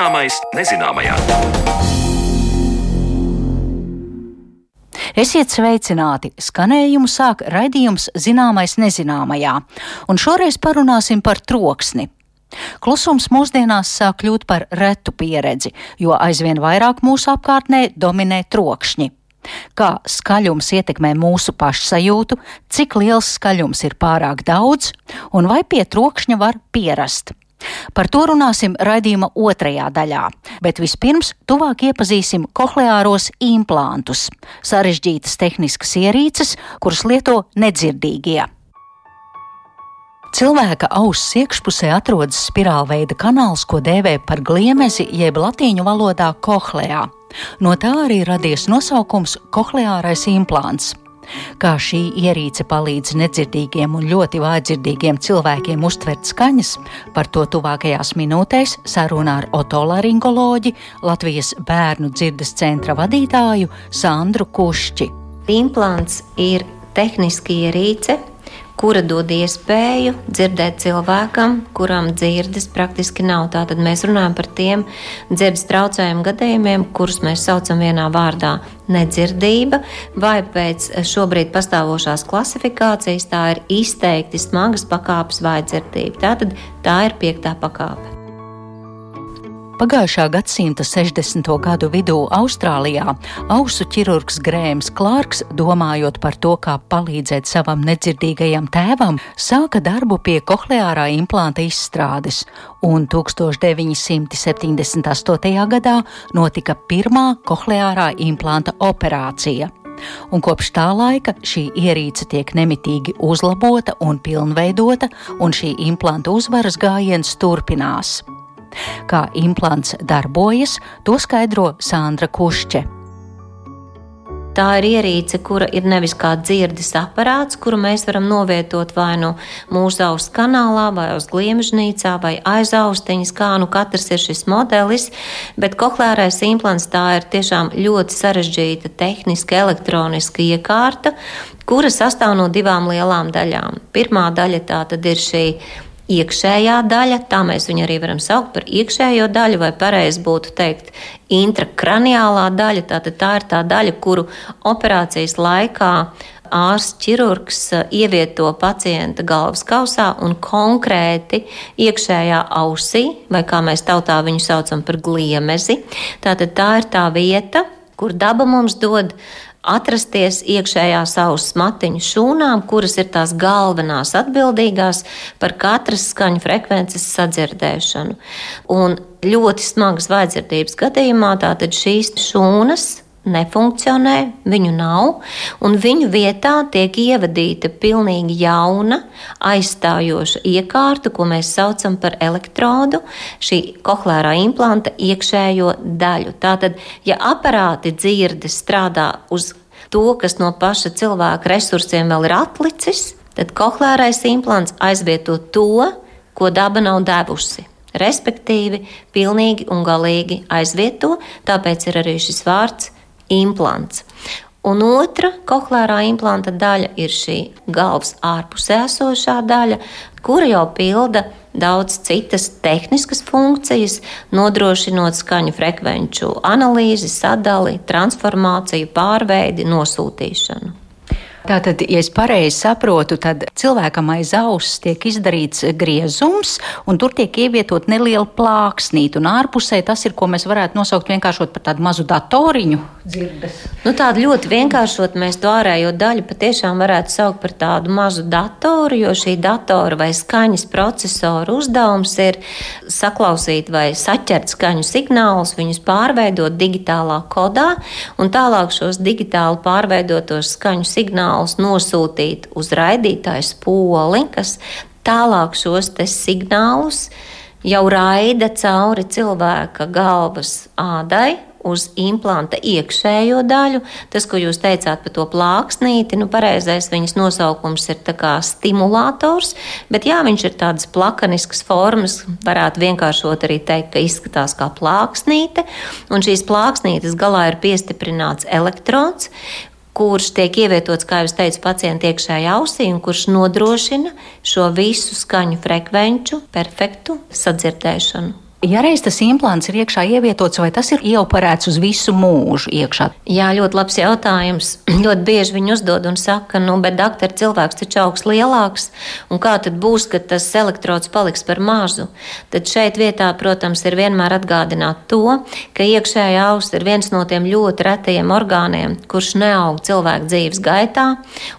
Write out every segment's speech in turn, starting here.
Zināmais nezināmajā. Esiet sveicināti! Skanējumu sāk raidījums Zināmais nezināmajā, un šoreiz parunāsim par troksni. Klusums mūsdienās sāk kļūt par retu pieredzi, jo aizvien vairāk mūsu apkārtnē dominē trokšņi. Kā skaļums ietekmē mūsu pašsajūtu, cik liels skaļums ir pārāk daudz, un vai pie trokšņa var pierast. Par to runāsim raidījuma otrajā daļā, bet vispirms tuvāk iepazīsim kohleāros implantus - sarežģītas tehniskas ierīces, kuras lieto nedzirdīgie. Cilvēka auss iekšpusē atrodas spirālveida kanāls, ko dēvē par gliemezi jeb latīņu valodā kohleā. No tā arī radies nosaukums kohleārais implants. Kā šī ierīce palīdz nedzirdīgiem un ļoti vājdzirdīgiem cilvēkiem uztvert skaņas, par to tuvākajās minūtēs sarunā ar otolaringoloģi, Latvijas bērnu dzirdes centra vadītāju Sandru Kušķi. Implants ir tehniski ierīce, kura dod iespēju dzirdēt cilvēkam, kuram dzirdes praktiski nav. Tātad mēs runājam par tiem dzirdes traucējumu gadījumiem, kurus mēs saucam vienā vārdā nedzirdība, vai pēc šobrīd pastāvošās klasifikācijas tā ir izteikti smagas pakāpes vājdzirdība. Tātad tā ir piektā pakāpe. Pagājušā gadsimta 60. gadu vidū Austrālijā ausu ķirurgs Grēms Klārks, domājot par to, kā palīdzēt savam nedzirdīgajam tēvam, sāka darbu pie kohleārā implanta izstrādes, un 1978. gadā notika pirmā kohleārā implanta operācija un kopš tā laika šī ierīce tiek nemitīgi uzlabota un pilnveidota, un šī implanta uzvaras gājiens turpinās. Kā implants darbojas, to skaidro Sandra Kušķe. Tā ir ierīce, kura ir nevis kā dzirdes aparāts, kuru mēs varam novietot vai nu mūsu auss kanālā, vai uz gliemežnīcā, vai aiz austiņas, kā nu katrs ir šis modelis, bet kohlērais implants tā ir tiešām ļoti sarežģīta tehniska elektroniska iekārta, kura sastāv no divām lielām daļām. Pirmā daļa tā tad ir šī iekšējā daļa, tā mēs viņu arī varam saukt par iekšējo daļu, vai pareizi būtu teikt, intrakraniālā daļa. Tātad tā ir tā daļa, kuru operācijas laikā ārsts ķirurgs uh, ievieto pacienta galvas kausā un konkrēti iekšējā ausī, vai kā mēs tautā viņu saucam par gliemezi. Tātad tā ir tā vieta, kur daba mums dod atrasties iekšējā savas matiņu šūnām, kuras ir tās galvenās atbildīgās par katras skaņu frekvences sadzirdēšanu. Un ļoti smagas vājdzirdības gadījumā tātad šīs šūnas nefunkcionē, viņu nav, un viņu vietā tiek ievadīta pilnīgi jauna, aizstājoša iekārta, ko mēs saucam par elektrodu, šī kohlērā implanta iekšējo daļu. Tātad, ja aparāti dzirdes strādā uz to, kas no paša cilvēka resursiem vēl ir atlicis, tad kohlērais implants aizvieto to, ko daba nav devusi. Respektīvi, pilnīgi un galīgi aizvieto, tāpēc ir arī šis vārds implants. Un otra kohlērā implanta daļa ir šī galvas ārpusē esošā daļa, kura jau pilda daudz citas tehniskas funkcijas, nodrošinot skaņu frekvenču analīzi, sadali, transformāciju, pārveidi, nosūtīšanu. Tātad, ja es pareizi saprotu, tad cilvēkam aiz auss tiek izdarīts griezums, un tur tiek ievietot neliela plāksnīte, un ārpusē tas ir, ko mēs varētu nosaukt vienkāršot par tādu mazu datoriņu. Dzirdes. Nu, tādu ļoti vienkāršot mēs to ārējo daļu patiešām varētu saukt par tādu mazu datoru, jo šī datora vai skaņas procesora uzdevums ir saklausīt vai saķert skaņu signālus, viņus pārveidot digitālā kodā, un tālāk šos digitāli pārveidotos skaņu signālus signālus nosūtīt uz raidītāju spoli, kas tālāk šos signālus jau raida cauri cilvēka galvas ādai, uz implanta iekšējo daļu. Tas, ko jūs teicāt par to plāksnīti, nu, pareizais viņas nosaukums ir stimulators, bet jā, viņš ir tādas plakaniskas formas, varētu vienkāršot arī teikt, ka izskatās kā plāksnīte, un šīs plāksnītes galā ir piestiprināts elektrods, kurš tiek ievietots, kā jau teicu, pacienta iekšējā ausī un kurš nodrošina šo visu skaņu frekvenču perfektu sadzirdēšanu. Ja reiz tas implants ir iekšā ievietots, vai tas ir ieoperēts uz visu mūžu iekšā? Jā, ļoti labs jautājums. ļoti bieži viņi uzdod un saka, nu, bet doktor, cilvēks taču augs lielāks, un kā tad būs, kad tas elektrods paliks par mazu? Tad šeit vietā, protams, ir vienmēr atgādināt to, ka iekšējā auss ir viens no tiem ļoti retajiem orgāniem, kurš neaug cilvēka dzīves gaitā,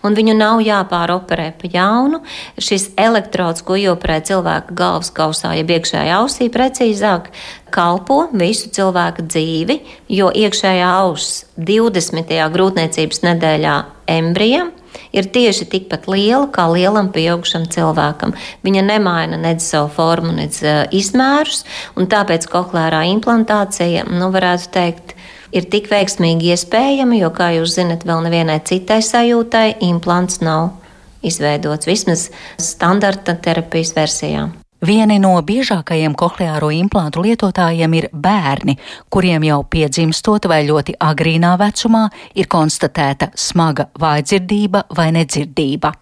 un viņu nav jāpāroperē pa jaunu. Šis elektrods, ko ioperē cilvēka galvas kausā, ja iekšējā ausī precīzi, precīzāk, kalpo visu cilvēka dzīvi, jo iekšējā auss 20. grūtniecības nedēļā embrijam ir tieši tikpat liela kā lielam pieaugušam cilvēkam. Viņa nemaina nedz savu formu, nedz uh, izmērus, un tāpēc koklērā implantācija, nu, varētu teikt, ir tik veiksmīgi iespējama, jo, kā jūs zinat, vēl nevienai citai sajūtai implants nav izveidots vismaz standarta terapijas versijā. Vieni no biežākajiem kohleāro implantu lietotājiem ir bērni, kuriem jau piedzimstot vai ļoti agrīnā vecumā ir konstatēta smaga vājdzirdība vai nedzirdība.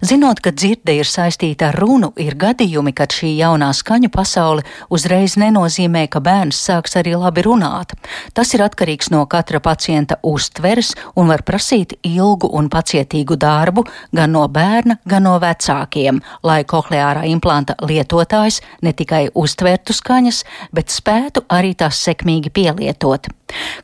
Zinot, ka dzirde ir saistīta ar runu, ir gadījumi, kad šī jaunā skaņu pasaule uzreiz nenozīmē, ka bērns sāks arī labi runāt. Tas ir atkarīgs no katra pacienta uztveres un var prasīt ilgu un pacietīgu darbu gan no bērna, gan no vecākiem, lai kohleārā implanta lietotājs ne tikai uztvertu skaņas, bet spētu arī tās sekmīgi pielietot.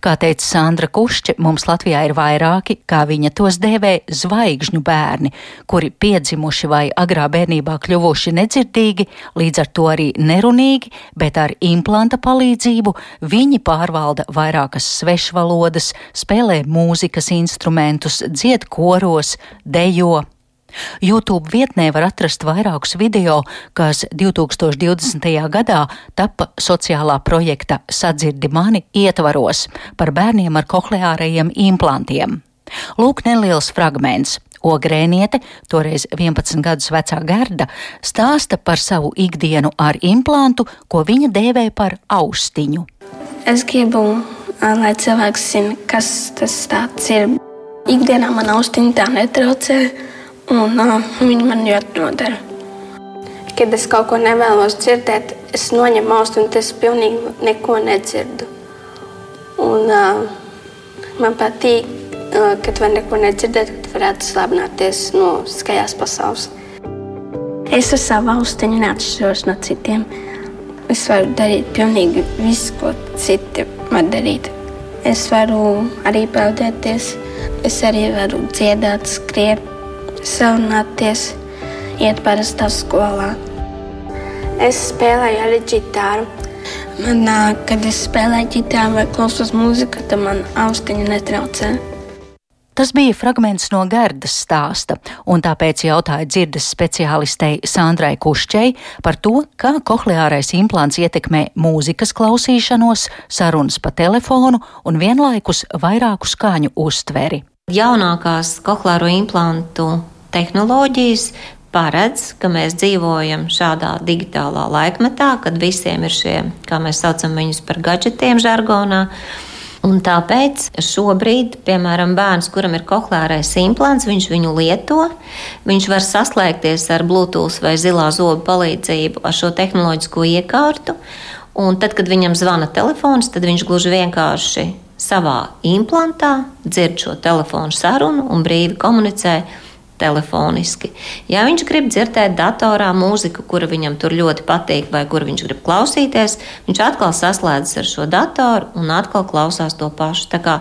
Kā teica Sandra Kušķe, mums Latvijā ir vairāki, kā viņa tos dēvē, zvaigžņu bērni, kuri piedzimuši vai agrā bērnībā kļuvuši nedzirdīgi, līdz ar to arī nerunīgi, bet ar implanta palīdzību viņi pārvalda vairākas svešvalodas, spēlē mūzikas instrumentus, dzied koros, dejo. YouTube vietnē var atrast vairākus video, kas 2020. gadā tapa sociālā projekta Sadzirdi mani ietvaros par bērniem ar kohleārajiem implantiem. Lūk, neliels fragments. Ogrēniete, toreiz 11 gadus vecā Gerda, stāsta par savu ikdienu ar implantu, ko viņa dēvē par austiņu. Es gribu, lai cilvēks zina, kas tas ir. Ikdienā man austiņa tā netraucē un uh, viņi man ļoti nodara. Kad es kaut ko nevēlos dzirdēt, es noņemu austu un es pilnīgi neko nedzirdu. Un, uh, man patīk, uh, kad var neko nedzirdēt, kad varētu slēpināties no skaļās pasaules. Es ar savu austiņu neatšķiros no citiem. Es varu darīt pilnīgi visu, ko citi var darīt. Es varu arī peldēties, es arī varu dziedāt, skriet, sarunāties, iet parastā skolā. Es spēlēju arī ģitāru. Man, kad es spēlēju ģitāru vai klausos mūziku, tad man austiņa netraucē. Tas bija fragments no Gerdas stāsta, un tāpēc jautāja dzirdes speciālistei Sandrai Kušķei par to, kā kohleārais implants ietekmē mūzikas klausīšanos, sarunas pa telefonu un vienlaikus vairāku skaņu uztveri. Jaunākās kohlāro implantu tehnoloģijas paredz, ka mēs dzīvojam šādā digitālā laikmetā, kad visiem ir šie, kā mēs saucam viņus par gadgetiem žargonā. Un tāpēc šobrīd, piemēram, bērns, kuram ir kohlērais implants, viņš viņu lieto, viņš var saslēgties ar Bluetooth vai zilā zoba palīdzību ar šo tehnoloģisko iekārtu. Un tad, kad viņam zvana telefons, tad viņš gluži vienkārši savā implantā dzird šo telefonu sarunu un brīvi komunicē telefoniski. Ja viņš grib dzirdēt datorā mūziku, kura viņam tur ļoti patīk, vai kur viņš grib klausīties, viņš atkal saslēdzas ar šo datoru un atkal klausās to pašu. Tā kā,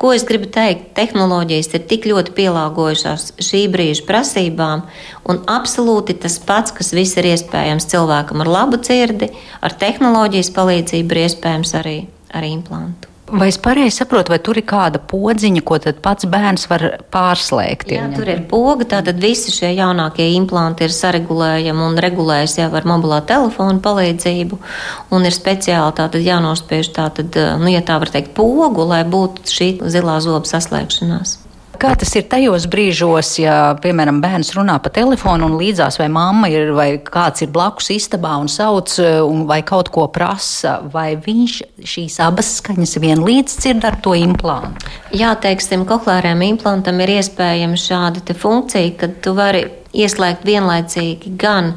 ko es gribu teikt, tehnoloģijas ir tik ļoti pielāgojušās šī brīža prasībām, un absolūti tas pats, kas viss ir iespējams cilvēkam ar labu dzirdi, ar tehnoloģijas palīdzību ir iespējams arī ar implantu. Vai es pareizi saprotu, vai tur ir kāda podziņa, ko pats bērns var pārslēgt? Jā, tur ir poga, tātad visi šie jaunākie implanti ir saregulējami un regulējas jau ar mobilā telefona palīdzību. Un ir speciāli tātad jānospiež tātad, nu, ja tā var teikt, pogu, lai būtu šī zilā zoba saslēgšanās. Kā tas ir tajos brīžos, ja, piemēram, bērns runā pa telefonu un līdzās vai mamma ir vai kāds ir blakus istabā un sauc un vai kaut ko prasa, vai viņš šīs abas skaņas vienlīdz dzird ar to implantu? Jā, teiksim, koklāriem implantam ir iespējama šāda funkcija, ka tu vari ieslēgt vienlaicīgi gan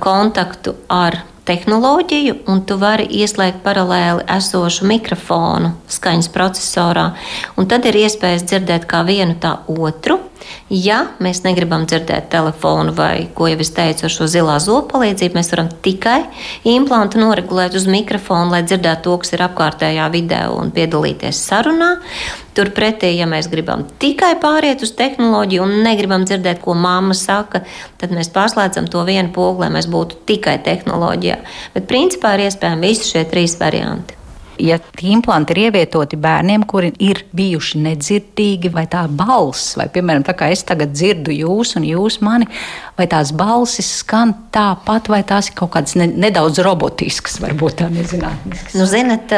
kontaktu ar tehnoloģiju, un tu vari ieslēgt paralēli esošu mikrofonu skaņas procesorā. Tad ir iespējas dzirdēt kā vienu, tā otru. Ja mēs negribam dzirdēt telefonu vai, ko jau es teicu, ar šo zilā zobu palīdzību, mēs varam tikai implantu noregulēt uz mikrofonu, lai dzirdētu to, kas ir apkārtējā vidē un piedalīties sarunā. Turpretī, ja mēs gribam tikai pāriet uz tehnoloģiju un negribam dzirdēt, ko mamma saka, tad mēs pārslēdzam to vienu pogu, lai mēs būtu tikai tehnoloģijā. Bet principā ir iespējami visi šie trīs varianti. Ja implanti ir ievietoti bērniem, kuri ir bijuši nedzirdīgi, vai tā balss, vai, piemēram, tā kā es tagad dzirdu jūs un jūs mani, vai tās balsis skan tāpat, vai tās ir kaut kādas ne, nedaudz robotiskas, varbūt tā nezinātniskas. Nu, zinat,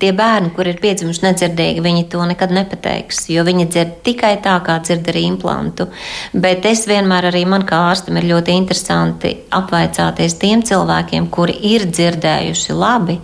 tie bērni, kur ir piedzimuši nedzirdīgi, viņi to nekad nepateiks, jo viņi dzird tikai tā, kā dzird ar implantu. Bet es vienmēr arī man kā ārstam ir ļoti interesanti apvaicāties tiem cilvēkiem, kuri ir dzirdējuši labi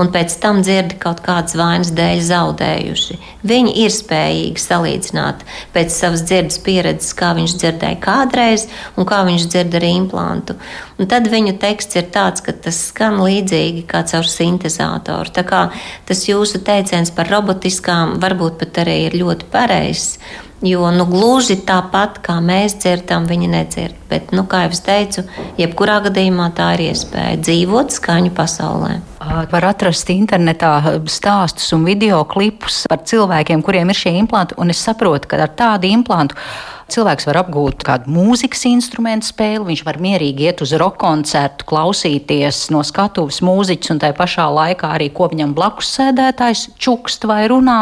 un pēc tam dzirdi kaut kādas vainas dēļ zaudējuši. Viņi ir spējīgi salīdzināt pēc savas dzirdes pieredzes, kā viņš dzirdēja kādreiz un kā viņš dzird ar implantu. Un tad viņu teksts ir tāds, ka tas skan līdzīgi kā caur sintēzatoru. Tā kā tas jūsu teiciens par robotiskām varbūt pat arī ir ļoti pareizs. Jo nu, gluži tāpat kā mēs dzirdam, viņi nedzird. Bet, nu, kā jau teicu, jebkurā gadījumā tā ir iespēja dzīvot skaņu pasaulē. Var atrast internetā stāstus un video klipus par cilvēkiem, kuriem ir šie implanti. Es saprotu, ka ar tādu implantu cilvēks var apgūt kādu mūzikas instrumentu spēli, viņš var mierīgi iet uz roka koncertu, klausīties no skatuves mūziķus, un tajā pašā laikā arī ko viņam blakus sēdētājs čukst vai runā,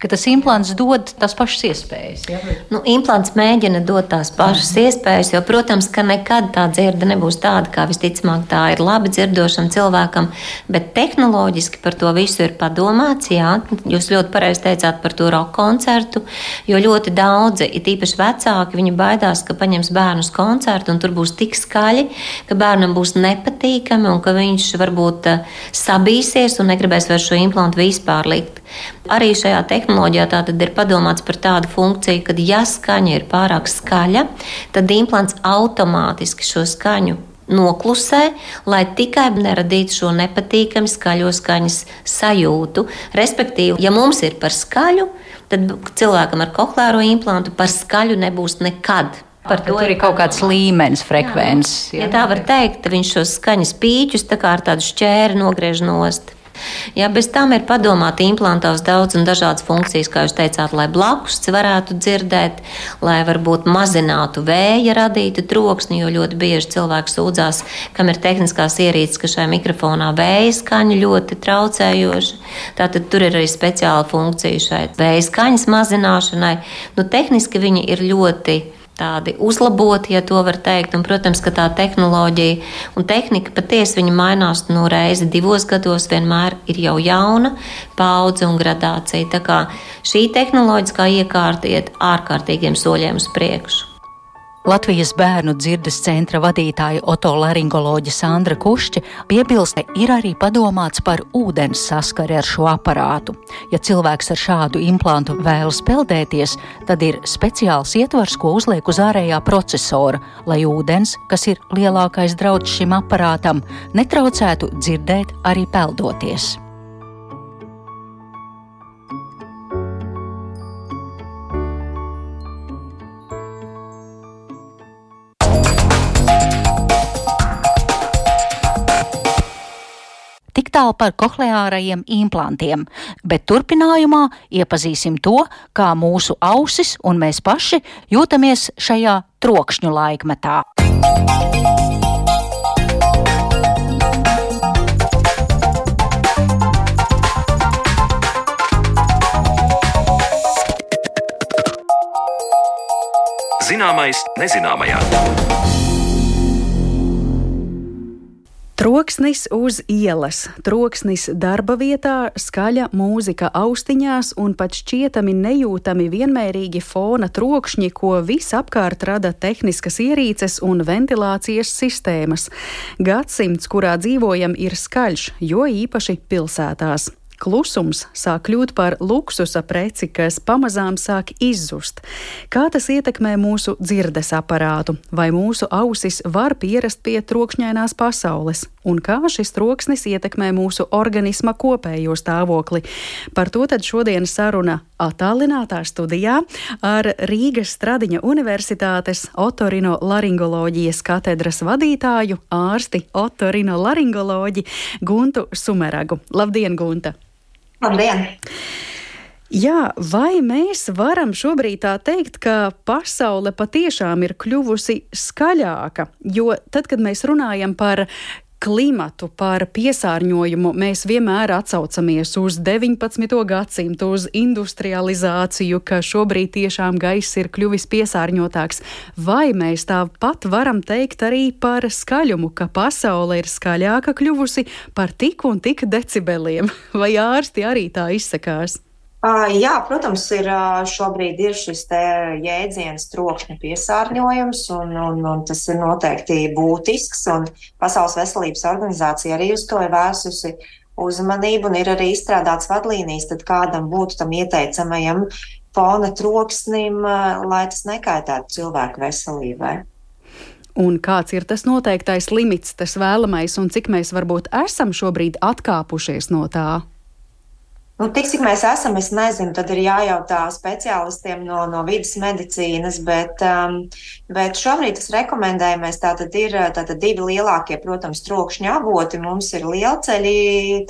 ka tas implants dod tās pašas iespējas. Ja? Nu, implants mēģina dot tās pašas mm. iespējas, jo, protams, ka nekad tā dzirde nebūs tāda, kā visticamāk tā ir labi dzirdošam cilvēkam, bet tehnoloģiski par to visu ir padomāts. Jā, jūs ļoti pareizi teicāt par to roka koncertu, jo ļoti daudzi, it īpaši veci, vecāki viņi baidās, ka paņems bērnu uz koncertu un tur būs tik skaļi, ka bērnam būs nepatīkami un ka viņš varbūt eh, sabīsies un negribēs vairs šo implantu vispār likt. Arī šajā tehnoloģijā tātad ir padomāts par tādu funkciju, ka, ja skaņa ir pārāk skaļa, tad implants automātiski šo skaņu noklusē, lai tikai neradītu šo nepatīkamu skaļo skaņas sajūtu. Respektīvi, ja mums ir par skaļu, tad cilvēkam ar koklēro implantu par skaļu nebūs nekad. Par to ir kaut kāds līmenis, frekvences. Ja tā var teikt, viņš šos skaņas pīķus tā kā ar tādu šķēri nogriež nost. Ja bez tam ir padomāta implantāts daudz un dažādas funkcijas, kā jūs teicāt, lai blakus varētu dzirdēt, lai varbūt mazinātu vēja radītu troksni, jo ļoti bieži cilvēks sūdzās, kam ir tehniskās ierīces, ka šajā mikrofonā vēja skaņa ļoti traucējoša. Tātad tur ir arī speciāla funkcija šai vēja skaņas mazināšanai. Nu, tehniski viņi ir ļoti tādi uzlaboti, ja tā var teikt. Un, protams, ka tā tehnoloģija un tehnika patiesi mainās no reizi divos gados, vienmēr ir jau jauna paudze un gradācija. Tā kā šī tehnoloģiskā iekārta iet ārkārtīgiem soļiem uz priekšu. Latvijas bērnu dzirdes centra vadītāja otolaringoloģa Sandra Kušķa piebilst, ka ir arī padomāts par ūdens saskari ar šo aparātu. Ja cilvēks ar šādu implantu vēlas peldēties, tad ir speciāls ietvars, ko uzliek uz ārējā procesora, lai ūdens, kas ir lielākais draudz šim aparātam, netraucētu dzirdēt arī peldoties. Tālu par kohleārajiem implantiem, bet turpinājumā iepazīsim to, kā mūsu ausis un mēs paši jūtamies šajā trokšņu laikmetā. Zināmais nezināmajā. Troksnis uz ielas, troksnis darba vietā, skaļa mūzika austiņās un pat šķietami nejūtami vienmērīgi fona trokšņi, ko visapkārt rada tehniskas ierīces un ventilācijas sistēmas. Gadsimts, kurā dzīvojam, ir skaļš, jo īpaši pilsētās. Klusums sāk kļūt par luksusa preci, kas pamazām sāk izzust. Kā tas ietekmē mūsu dzirdes aparātu, vai mūsu ausis var pierast pie trokšņainās pasaules, un kā šis troksnis ietekmē mūsu organisma kopējo stāvokli. Par to tad šodienas saruna attālinātā studijā ar Rīgas Stradiņa Universitātes otorino laringoloģijas katedras vadītāju ārsti otorino laringoloģi Guntu Sumeragu. Labdien, Gunta! Labdien! Jā, vai mēs varam šobrīd tā teikt, ka pasaule patiešām ir kļuvusi skaļāka? Jo tad, kad mēs runājam par klimatu, par piesārņojumu, mēs vienmēr atsaucamies uz 19. gadsimtu, uz industrializāciju, ka šobrīd tiešām gaiss ir kļuvis piesārņotāks. Vai mēs tāpat varam teikt arī par skaļumu, ka pasaule ir skaļāka kļuvusi par tik un tik decibeliem? Vai ārsti arī tā izsakās? Jā, protams, ir šobrīd ir šis jēdziens trokšņa piesārņojums, un, un, un tas ir noteikti būtisks. Pasaules veselības organizācija arī uz to ir vērsusi uzmanību, un ir arī izstrādāts vadlīnijas, tad kādam būtu tam ieteicamajam fona troksnim, lai tas nekaitētu cilvēku veselībai. Un kāds ir tas noteiktais limits, tas vēlamais, un cik mēs varbūt esam šobrīd atkāpušies no tā? Nu, tik cik mēs esam, es nezinu, tad ir jājautā speciālistiem no, no vidas medicīnas, bet, um, bet šobrīd tas rekomendējumais tātad ir tātad divi lielākie, protams, trokšņa avoti. Mums ir lielceļi,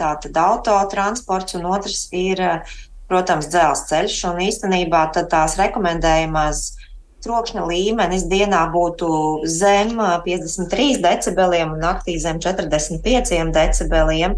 tātad autotransports, un otrs ir, protams, dzelzceļš. Un īstenībā tās rekomendējumās trokšņa līmenis dienā būtu zem 53 decibeliem un naktī zem 45 decibeliem.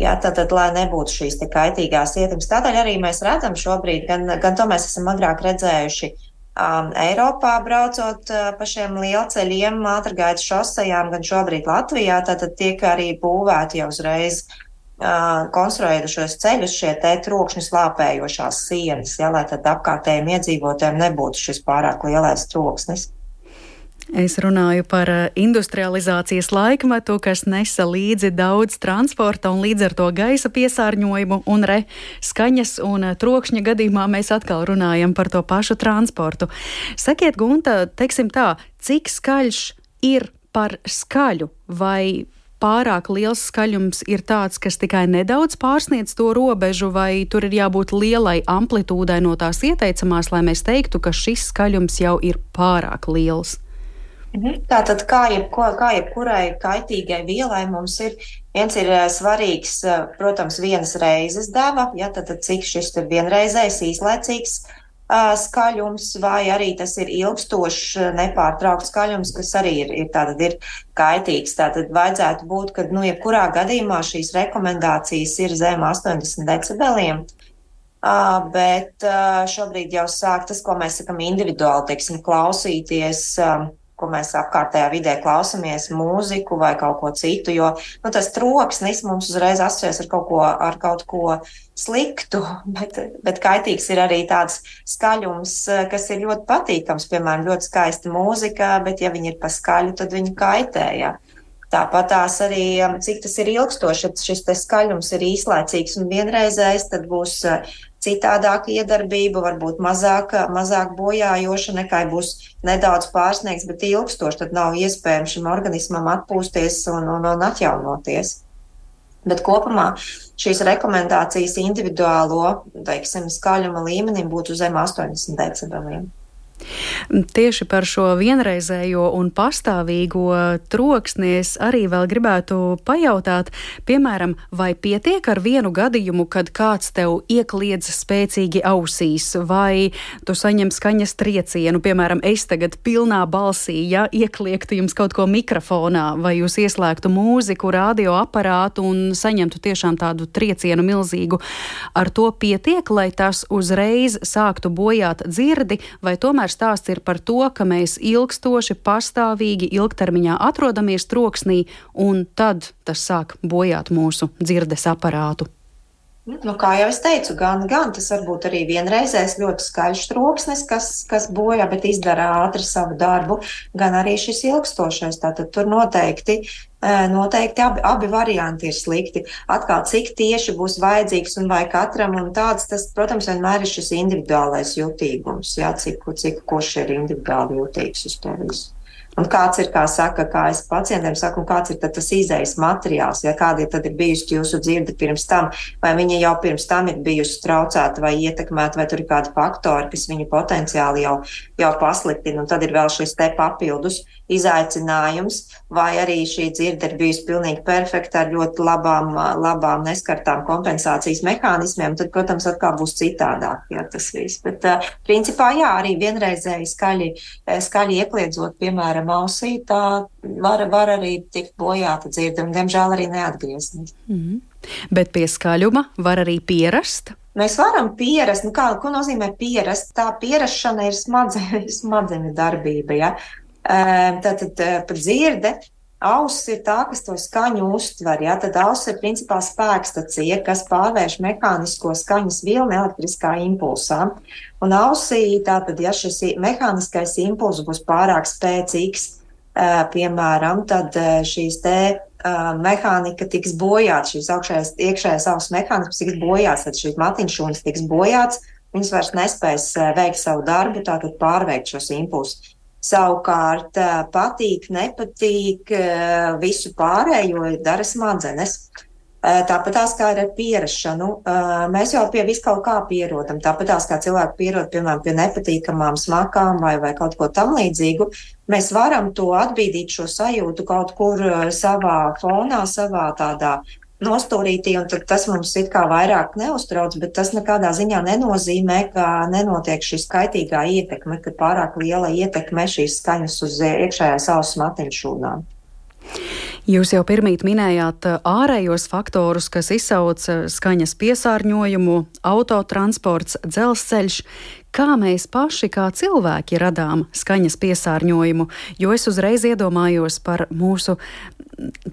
Jā, tātad, lai nebūtu šīs kaitīgās ietekmes. Tādēļ arī mēs redzam šobrīd, gan, gan to mēs esam agrāk redzējuši um, Eiropā, braucot uh, pa šiem lielceļiem, ātrgaitas šosejām, gan šobrīd Latvijā. Tātad tiek arī būvēti jau uzreiz uh, konstruējušos ceļus, šie te trokšņi slāpējošās sienas, ja, lai tad apkārtējiem iedzīvotājiem nebūtu šis pārāk lielais troksnis. Es runāju par eh, industrializācijas laikmetu, kas nesa līdzi daudz transporta un līdz ar to gaisa piesārņojumu un re skaņas un eh, trokšņa gadījumā mēs atkal runājam par to pašu transportu. Sakiet, Gunta, teiksim tā, cik skaļš ir par skaļu vai pārāk liels skaļums ir tāds, kas tikai nedaudz pārsniedz to robežu, vai tur ir jābūt lielai amplitūdai no tās ieteicamās, lai mēs teiktu, ka šis skaļums jau ir pārāk liels? Mhm. Tātad, kā, jebko, kā jebkurai kaitīgai vielai, mums ir viens ir eh, svarīgs, eh, protams, vienas reizes deva, ja, tad, tad cik šis ir vienreizējs, īslaicīgs uh, skaļums, vai arī tas ir ilgstošs, nepārtraukts skaļums, kas arī ir, ir, tātad, ir kaitīgs. Tātad vajadzētu būt, ka, nu, jebkurā gadījumā šīs rekomendācijas ir zem 80 decibeliem. Uh, bet uh, šobrīd jau sāk tas, ko mēs sakam, individuāli, teiksim, klausīties. Uh, ko mēs apkārtējā vidē klausāmies, mūziku vai kaut ko citu. Jo nu, tas troksnis mums uzreiz asociēs ar kaut ko, ar kaut ko sliktu, bet, bet kaitīgs ir arī tāds skaļums, kas ir ļoti patīkams. Piemēram, ļoti skaista mūzika, bet ja viņi ir pa skaļu, tad viņi kaitē. Ja. Tāpat tās arī, cik tas ir ilgstoši, ja šis skaļums ir īslaicīgs un vienreizējs, tad būs citādāka iedarbība, varbūt mazāk, mazāk bojājoša nekā būs nedaudz pārsniegts, bet ilgstoši. Tad nav iespējams šim organismam atpūsties un, un, un atjaunoties. Bet kopumā šīs rekomendācijas individuālo teiksim, skaļuma līmenim būtu zem 80 decibeliem. Tieši par šo vienreizējo un pastāvīgo troksni es arī vēl gribētu pajautāt, piemēram, vai pietiek ar vienu gadījumu, kad kāds tev iekliedz spēcīgi ausīs, vai tu saņem skaņas triecienu, piemēram, es tagad pilnā balsī, ja iekliektu jums kaut ko mikrofonā, vai jūs ieslēgtu mūziku, radioaparātu un saņemtu tiešām tādu triecienu milzīgu. Ar to pietiek, lai tas uzreiz sāktu bojāt dzirdi, vai tomēr tomēr stāsts ir par to, ka mēs ilgstoši, pastāvīgi, ilgtermiņā atrodamies troksnī, un tad tas sāk bojāt mūsu dzirdes aparātu. Nu, kā jau es teicu, gan, gan tas var būt arī vienreizējs ļoti skaļš troksnis, kas, kas bojā, bet izdara ātri savu darbu, gan arī šis ilgstošais. Tātad tur noteikti Noteikti abi, abi varianti ir slikti. Atkal, cik tieši būs vajadzīgs un vai katram un tāds, tas, protams, vienmēr ir šis individuālais jutīgums, jā, cik, cik kurš ir individuāli jutīgs uz to visu. Un kāds ir, kā saka, kā es pacientiem saku, kāds ir tas izējas materiāls, ja kāda ir, ir bijusi jūsu dzirde pirms tam, vai viņa jau pirms tam ir bijusi traucēta vai ietekmēta, vai tur ir kādi faktori, kas viņu potenciāli jau, jau pasliktina. Un tad ir vēl šis te papildus izaicinājums, vai arī šī dzirde ir bijusi pilnīgi perfekta ar ļoti labām, labām neskartām kompensācijas mehānismiem, tad, protams, atkal būs citādāk, ja tas viss. Bet, principā, jā, arī vienreizēji skaļi, skaļi iekliedzot, piemēram, ausī, tā var, var arī tikt bojāta dzirde un, diemžēl, arī neatgriezties. Mm -hmm. Bet pie skaļuma var arī pierast. Mēs varam pierast, nu kā, ko nozīmē pierast? Tā pierašana ir smadzeņu, smadzeņu darbība. Ja? Tātad pat dzirde, auss ir tā, kas to skaņu uztver. Ja? Tad auss ir principā spēkstacija, kas pārvērš mehānisko skaņas vilni elektriskā impulsā. Un ausī, tātad, ja šis mehāniskais impulss būs pārāk spēcīgs, piemēram, tad šīs te mehānika tiks bojāta, šīs augšējās, iekšējās auss mehānisms tiks bojāts, tad šīs matiņšūnas tiks bojāts, viņas vairs nespēs veikt savu darbu, tātad pārveikt šos impulsus. Savukārt patīk, nepatīk, visu pārējo dara smadzenes. Tāpat tās kā ar pierašanu, mēs jau pie vis kaut kā pierodam. Tāpat tās kā cilvēki pierod, piemēram, pie nepatīkamām smakām vai, vai kaut ko tam līdzīgu, mēs varam to atbīdīt šo sajūtu kaut kur savā fonā, savā tādā nostūrītī, un tas mums it kā vairāk neuztrauc, bet tas nekādā ziņā nenozīmē, ka nenotiek šī skaitīgā ietekme, ka pārāk liela ietekme šīs skaņas uz iekšējās auss matiņšūnām. Jūs jau pirmīt minējāt ārējos faktorus, kas izsauc skaņas piesārņojumu, autotransports, dzelzceļš. Kā mēs paši, kā cilvēki, radām skaņas piesārņojumu, jo es uzreiz iedomājos par mūsu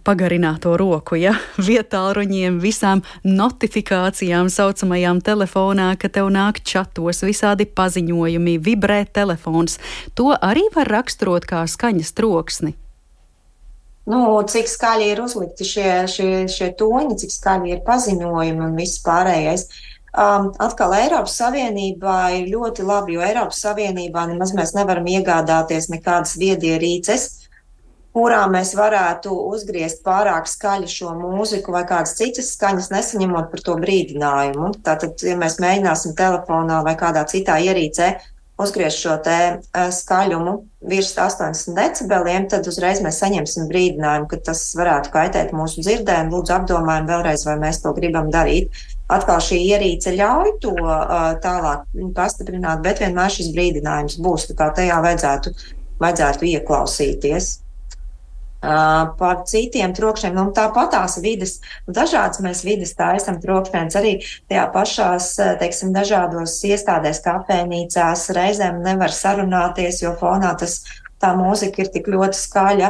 pagarināto roku, ja vietāluņiem, visām notifikācijām, saucamajām telefonā, ka tev nāk čatos, visādi paziņojumi, vibrē telefons. To arī var raksturot kā skaņas troksni. Nu, cik skaļi ir uzlikti šie, šie, šie toņi, cik skaļi ir paziņojumi un viss pārējais. Um, atkal Eiropas Savienībā ir ļoti labi, jo Eiropas Savienībā nemaz mēs nevaram iegādāties nekādas viedierīces, kurā mēs varētu uzgriezt pārāk skaļu šo mūziku vai kādas citas skaņas, nesaņemot par to brīdinājumu. Tātad, ja mēs mēģināsim telefonā vai kādā citā ierīcē uzgriezt šo te skaļumu virs 80 decibeliem, tad uzreiz mēs saņemsim brīdinājumu, ka tas varētu kaitēt mūsu dzirdē, un lūdzu apdomājam vēlreiz, vai mēs to gribam darīt. Atkal šī ierīce ļauj to uh, tālāk pastiprināt, bet vienmēr šis brīdinājums būs, tā kā tajā vajadzētu, vajadzētu ieklausīties. Par citiem trokšņiem, nu, tāpat tās vidas, dažādas mēs vidas taisam trokšņus arī tajā pašās, teiksim, dažādos iestādēs, kafejnīcās, reizēm nevar sarunāties, jo fonā tas tā mūzika ir tik ļoti skaļa,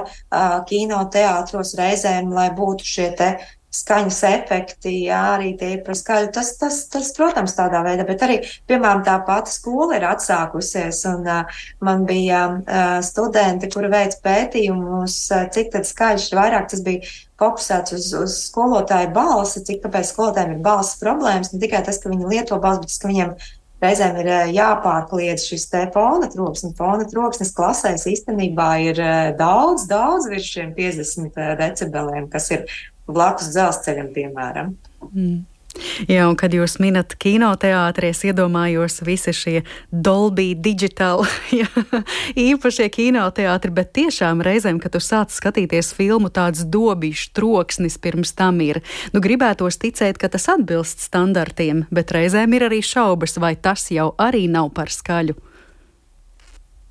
kino teātros reizēm, lai būtu šie te skaņas efekti, jā, arī tie ir par skaļu. Tas, tas, tas, protams, tādā veidā, bet arī, piemēram, tā pati skola ir atsākusies, un uh, man bija uh, studenti, kuri veic pētījumus, uh, cik tad skaļš ir vairāk, tas bija fokusēts uz, uz skolotāju balsi, cik kāpēc skolotājiem ir balss problēmas, ne tikai tas, ka viņi lieto balsi, bet tas, ka viņiem reizēm ir jāpārkliedz šis te fona troksnis. Fona troksnis klasēs īstenībā ir daudz, daudz virs šiem 50 decibeliem, kas ir blakus dzelzceļam, piemēram. Mm. Jā, un kad jūs minat kinoteātrī, es iedomājos visi šie Dolby digital, jā, īpašie kinoteātri, bet tiešām reizēm, kad tu sāc skatīties filmu, tāds dobīšs troksnis pirms tam ir. Nu, gribētos ticēt, ka tas atbilst standartiem, bet reizēm ir arī šaubas, vai tas jau arī nav par skaļu.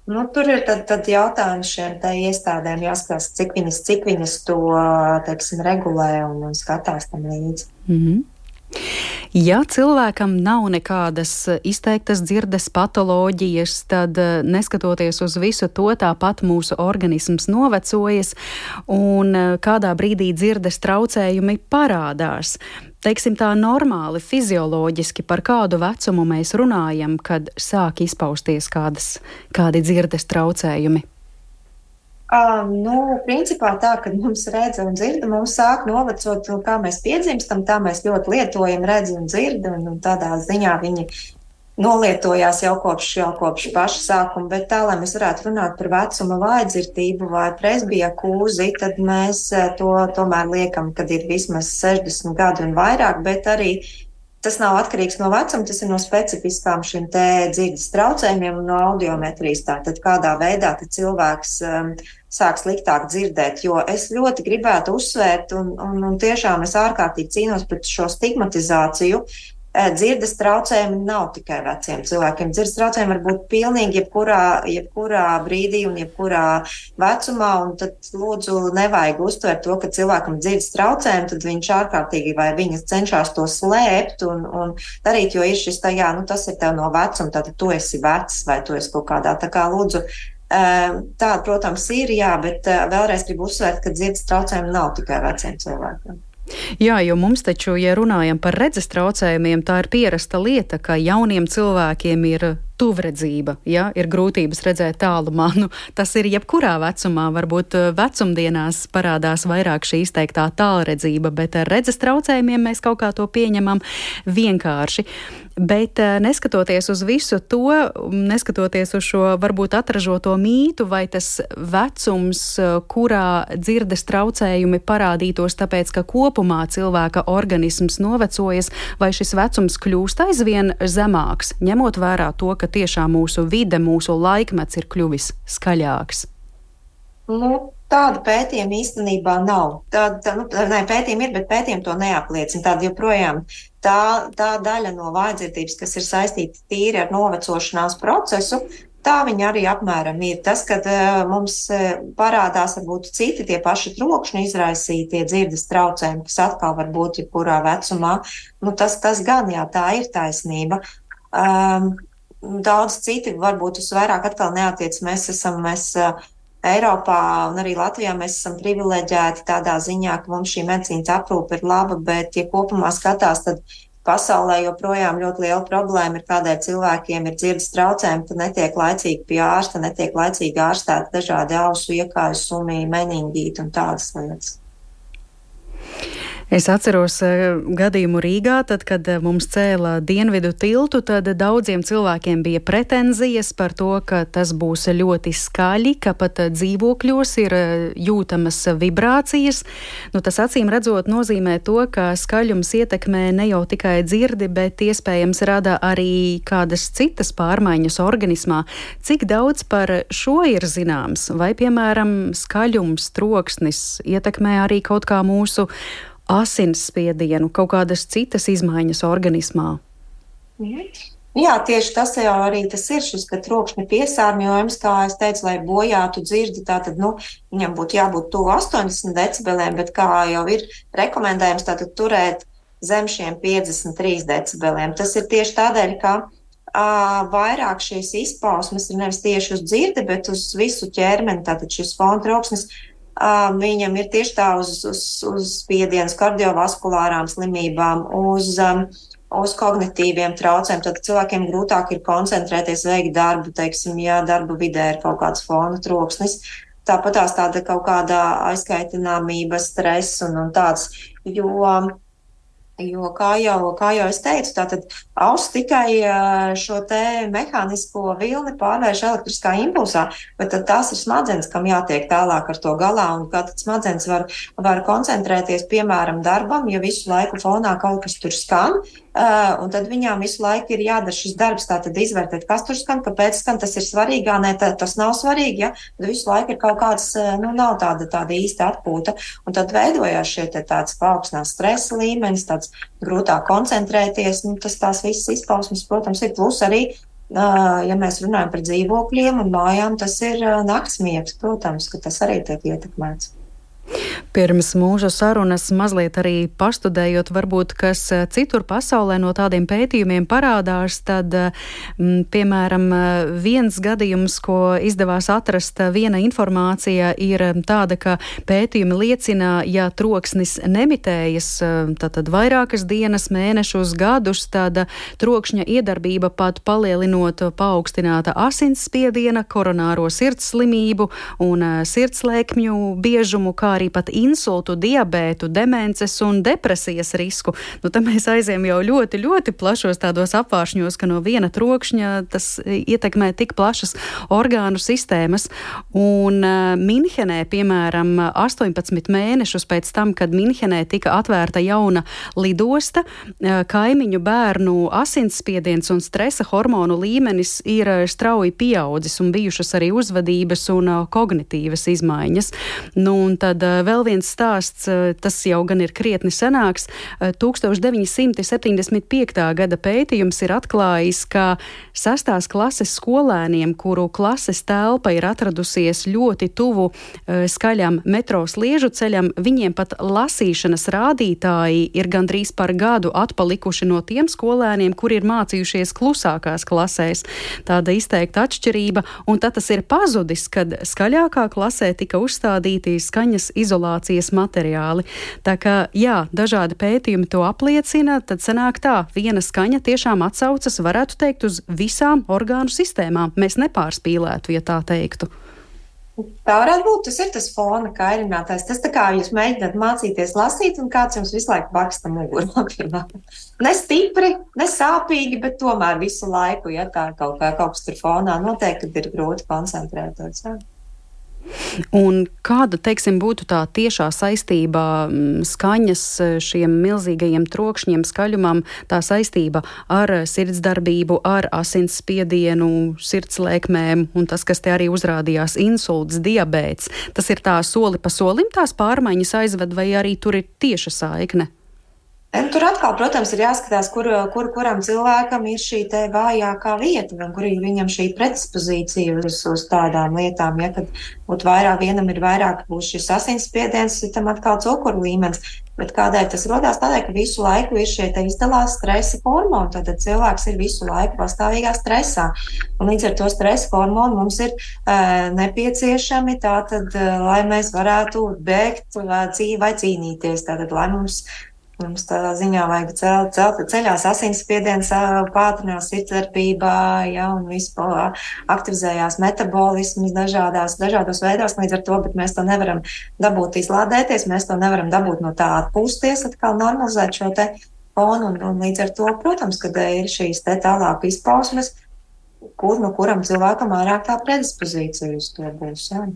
Nu, tur ir tad, tad jautājums šiem iestādēm jāskatās, cik viņas, cik viņas to teiksim, regulē un, un skatās tam līdzi. Mm -hmm. Ja cilvēkam nav nekādas izteiktas dzirdes patoloģijas, tad neskatoties uz visu to, tāpat mūsu organisms novecojas un kādā brīdī dzirdes traucējumi parādās teiksim, tā normāli, fizioloģiski, par kādu vecumu mēs runājam, kad sāk izpausties kādas, kādi dzirdes traucējumi? Um, nu, principā tā, ka mums redz un dzird, mums sāk novecot, kā mēs piedzimstam, tā mēs ļoti lietojam redzi un dzird, un, un tādā ziņā viņi nolietojās jau kopš, jau kopš paša sākuma, bet tā, lai mēs varētu runāt par vecuma vājdzirdību vai presbija kūzi, tad mēs to tomēr liekam, kad ir vismaz 60 gadi un vairāk, bet arī Tas nav atkarīgs no vecuma, tas ir no specifiskām šīm dzirdes traucējumiem un no audiometrijas. Tātad kādā veidā cilvēks um, sāk sliktāk dzirdēt. Jo es ļoti gribētu uzsvērt, un, un, un tiešām es ārkārtīgi cīnos pret šo stigmatizāciju, dzirdes traucējumi nav tikai veciem cilvēkiem. Dzirdes traucējumi var būt pilnīgi jebkurā, jebkurā brīdī un jebkurā vecumā, un tad lūdzu nevajag uztvert to, ka cilvēkam dzirdes traucējumi, tad viņš ārkārtīgi vai viņas cenšas to slēpt un, un darīt, jo ir šis tā, jā, nu tas ir tev no vecuma, tad tu esi vecs vai tu esi kaut kādā, tā kā lūdzu. Tā, protams, ir, jā, bet vēlreiz gribu uzsvērt, ka dzirdes traucējumi nav tikai veciem cilvēkiem. Jā, jo mums taču, ja runājam par redzes traucējumiem, tā ir pierasta lieta, ka jauniem cilvēkiem ir tuvredzība, ja ir grūtības redzēt tālumā. Nu, tas ir jebkurā vecumā, varbūt eh, vecumdienās parādās vairāk šī izteiktā tālredzība, bet ar redzes traucējumiem mēs kaut kā to pieņemam vienkārši. Bet eh, neskatoties uz visu to, neskatoties uz šo varbūt atražoto mītu, vai tas vecums, eh, kurā dzirdes traucējumi parādītos, tāpēc ka kopumā cilvēka organisms novecojas, vai šis vecums kļūst aizvien zemāks, ņemot vērā to, ka tiešām mūsu vide, mūsu laikmets ir kļuvis skaļāks? Nu, tāda pētījuma īstenībā nav. Tāda tā, nu, ne, pētījuma ir, bet pētījumi to neapliecina. Tāda joprojām tā, tā daļa no vājdzirdības, kas ir saistīta tīri ar novecošanās procesu, tā viņa arī apmēram ir. Tas, kad uh, mums uh, parādās varbūt citi tie paši trokšņi izraisītie dzirdes traucējumi, kas atkal var būt jebkurā vecumā, nu, tas, tas gan jā, tā ir taisnība. Um, daudz citi varbūt uz vairāk atkal neatiec. Mēs esam, mēs Eiropā un arī Latvijā mēs esam privileģēti tādā ziņā, ka mums šī medicīnas aprūpe ir laba, bet, ja kopumā skatās, tad pasaulē joprojām ļoti liela problēma ir, kādēļ cilvēkiem ir dzirdes traucējumi, ka netiek laicīgi pie ārsta, netiek laicīgi ārstēti dažādi ausu iekāju, sumī, meningīti un tādas lietas. Es atceros uh, gadījumu Rīgā, tad, kad uh, mums cēla dienvidu tiltu, tad daudziem cilvēkiem bija pretenzijas par to, ka tas būs ļoti skaļi, ka pat uh, dzīvokļos ir jūtamas vibrācijas. Nu, tas acīm redzot nozīmē to, ka skaļums ietekmē ne jau tikai dzirdi, bet iespējams rada arī kādas citas pārmaiņas organismā. Cik daudz par šo ir zināms? Vai, piemēram, skaļums, troksnis ietekmē arī kaut kā mūsu asinsspiedienu, kaut kādas citas izmaiņas organismā? Mhm. Jā, tieši tas jau arī tas ir šis trokšņa piesārņojums, kā es teicu, lai bojātu dzirdi. Tātad, nu, viņam būtu jābūt tuvu 80 decibeliem, bet kā jau ir rekomendējums, tātad turēt zem šiem 53 decibeliem. Tas ir tieši tādēļ, ka uh, vairāk šīs izpausmes ir nevis tieši uz dzirdi, bet uz visu ķermeni. Tātad šis fona troksnis Viņam ir tieši tā uz, uz, uz spiediens, kardiovaskulārām slimībām, uz, uz kognitīviem traucējumiem. Tad cilvēkiem grūtāk ir koncentrēties, veikt darbu, teiksim, ja darba vidē ir kaut kāds fona troksnis. Tāpat tās tāda kaut kāda aizkaitināmība, stress un, un tāds. Jo Jo, kā jau, kā jau es teicu, tātad auss tikai šo te mehānisko vilni pārvērš elektriskā impulsā, bet tad tās ir smadzenes, kam jātiek tālāk ar to galā, un kā tad smadzenes var, var koncentrēties, piemēram, darbam, ja visu laiku fonā kaut kas tur skan, un tad viņām visu laiku ir jādara šis darbs, tātad izvērtēt, kas tur skan, kāpēc skan, tas ir svarīgi, nē, tā, tas nav svarīgi, ja, tad visu laiku ir kaut kāds, nu, nav tāda, tāda īsta atpūta, un tad veidojās šie te tāds paaugstinās stresa līmenis, tāds grūtāk koncentrēties, nu, tas tās visas izpausmes, protams, ir plus arī ja mēs runājam par dzīvokļiem un mājām, tas ir naktsmiegs, protams, ka tas arī tiek ietekmēts. Pirms mūsu sarunas mazliet arī pastudējot, varbūt kas eh, citur pasaulē no tādiem pētījumiem parādās, tad, m, mm, piemēram, viens gadījums, ko izdevās atrast, viena informācija ir tāda, ka pētījumi liecina, ja troksnis nemitējas, tātad vairākas dienas, mēnešus, gadus, tad trokšņa iedarbība pat palielinot paaugstināta asinsspiediena, koronāro sirds slimību un sirdslēkmju biežumu, kā arī pat insultu, diabētu, demences un depresijas risku. Nu, tad mēs aizējām jau ļoti, ļoti plašos tādos apvāršņos, ka no viena trokšņa tas ietekmē tik plašas orgānu sistēmas. Un uh, Minhenē, piemēram, 18 mēnešus pēc tam, kad Minhenē tika atvērta jauna lidosta, uh, kaimiņu bērnu asinsspiediens un stresa hormonu līmenis ir strauji pieaudzis un bijušas arī uzvedības un uh, kognitīvas izmaiņas. Nu, un tad vēl viens stāsts, tas jau gan ir krietni senāks. 1975. gada pētījums ir atklājis, ka sastās klases skolēniem, kuru klases telpa ir atradusies ļoti tuvu skaļam metro sliežu ceļam, viņiem pat lasīšanas rādītāji ir gandrīz par gadu atpalikuši no tiem skolēniem, kuri ir mācījušies klusākās klasēs. Tāda izteikta atšķirība, un tad tas ir pazudis, kad skaļākā klasē tika uzstādīti skaņas izolācijas materiāli. Tā kā, jā, dažādi pētījumi to apliecina, tad sanāk tā, viena skaņa tiešām atsaucas, varētu teikt, uz visām orgānu sistēmām. Mēs nepārspīlētu, ja tā teiktu. Tā varētu būt. Tas ir tas fona kairinātājs. Tas tā kā jūs mēģināt mācīties lasīt, un kāds jums visu laiku baksta mugurā. ne stipri, ne sāpīgi, bet tomēr visu laiku, ja tā kaut, kā, kaut kas tur fonā notiek, tad ir grūti koncentrēties. Ja? Un kāda, teiksim, būtu tā tiešā saistība mm, skaņas eh, šiem milzīgajiem trokšņiem, skaļumam, tā saistība ar sirdsdarbību, ar asinsspiedienu, sirdslēkmēm un tas, kas te arī uzrādījās, insults, diabēts. Tas ir tā soli pa solim tās pārmaiņas aizved vai arī tur ir tieša saikne? Tur atkal, protams, ir jāskatās, kur, kur kuram cilvēkam ir šī vājākā vieta, un kur ir viņam šī predispozīcija uz, uz tādām lietām. Ja, kad būtu vairāk, vienam ir vairāk, būs šis asinsspiediens, citam atkal cukuru līmenis. Bet kādēļ tas radās? Tādēļ, ka visu laiku ir šie izdalās stresa hormoni. Tad cilvēks ir visu laiku pastāvīgā stresā. Un līdz ar to stresa hormonu mums ir uh, nepieciešami tātad, uh, lai mēs varētu bēgt uh, cī, vai cīnīties. Tātad, lai mums Mums tādā ziņā vajag celt, celt ceļās asinsspiediens, pātrinās sirdsdarbībā, ja, un vispār aktivizējās metabolisms dažādās, dažādos veidos līdz ar to, bet mēs to nevaram dabūt izlādēties, mēs to nevaram dabūt no tā atpūsties, atkal normalizēt šo te fonu, un, un līdz ar to, protams, kad ir šīs te tālāk izpausmes, kur no kuram cilvēkam vairāk tā predispozīcija uz to būs. Ja.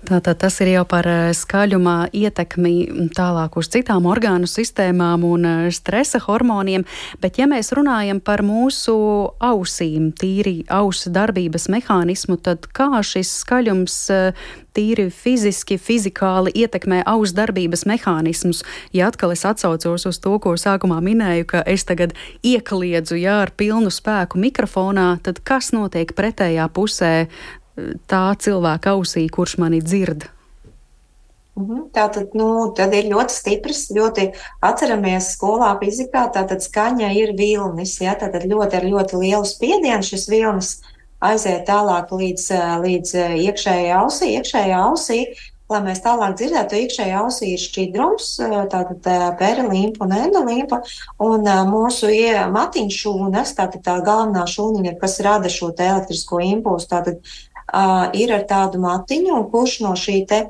Tātad tas ir jau par eh, skaļumā ietekmi tālāk uz citām orgānu sistēmām un eh, stresa hormoniem, bet ja mēs runājam par mūsu ausīm, tīri ausu darbības mehānismu, tad kā šis skaļums eh, tīri fiziski, fizikāli ietekmē ausu darbības mehānismus? Ja atkal es atsaucos uz to, ko sākumā minēju, ka es tagad iekliedzu jā, ar pilnu spēku mikrofonā, tad kas notiek pretējā pusē tā cilvēka ausī, kurš mani dzird. Mhm. Tātad, nu, tad ir ļoti stiprs, ļoti atceramies skolā fizikā, tātad skaņa ir vilnis, ja, tātad ļoti ar ļoti lielu spiedienu šis vilnis aiziet tālāk līdz, līdz iekšējai ausī, iekšējā ausī, lai mēs tālāk dzirdētu, iekšējā ausī ir šķidrums, tātad perilimpa un endolimpa, un mūsu matiņšūnas, tātad tā galvenā šūniņa, kas rada šo elektrisko impulsu, tātad ir ar tādu matiņu, un kurš no šī te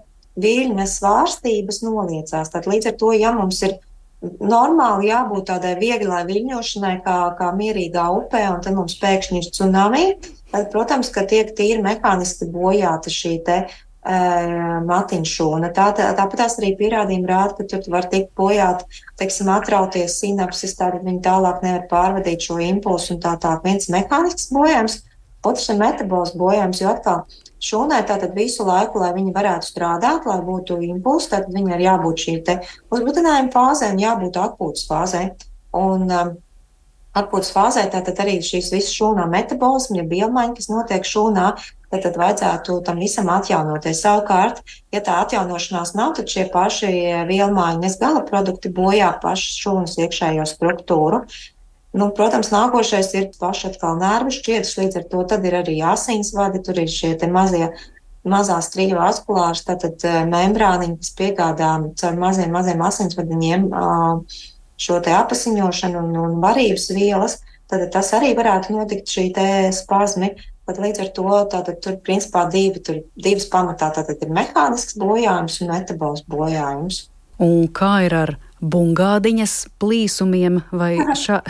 viļņa svārstības noliecās. Tad līdz ar to, ja mums ir normāli jābūt tādai vieglai viļņošanai, kā, kā mierīgā upē, un tad mums pēkšņi ir tsunami, tad, protams, ka tiek tīri mehāniski bojāta šī te matiņšūna. Tā, tā, tāpat arī pierādījumi rāda, ka tur var tikt bojāt, teiksim, atrauties sinapses, tātad viņi tālāk nevar pārvadīt šo impulsu un tā tā viens mehānisks bojājums. Otrs ir metabols bojājums, jo atkal šūnai tātad visu laiku, lai viņi varētu strādāt, lai būtu impulsi, tad viņai ir jābūt šī uzbudinājuma fāzē un jābūt atpūtas fāzē. Un, um, Atpūtas fāzē tātad arī šīs visas šūnā metabolismu, ja biomaiņa, kas notiek šūnā, tad, tad vajadzētu tam visam atjaunoties. Savukārt, ja tā atjaunošanās nav, tad šie paši vielmaiņas gala produkti bojā pašu šūnas iekšējo struktūru. Nu, protams, nākošais ir paši atkal nervu šķietas, līdz ar to tad ir arī asinsvadi, tur ir šie mazie mazās triju vaskulāras, tātad membrāniņi, kas piegādā caur maziem, maziem asinsvadiņiem šo te apasiņošanu un, un varības vielas, tad tas arī varētu notikt šī te spazmi. Tad līdz ar to tātad, tur principā divi, tur divas pamatā tātad ir mehānisks bojājums un metabols bojājums. Un kā ir ar bungādiņas plīsumiem, vai šā...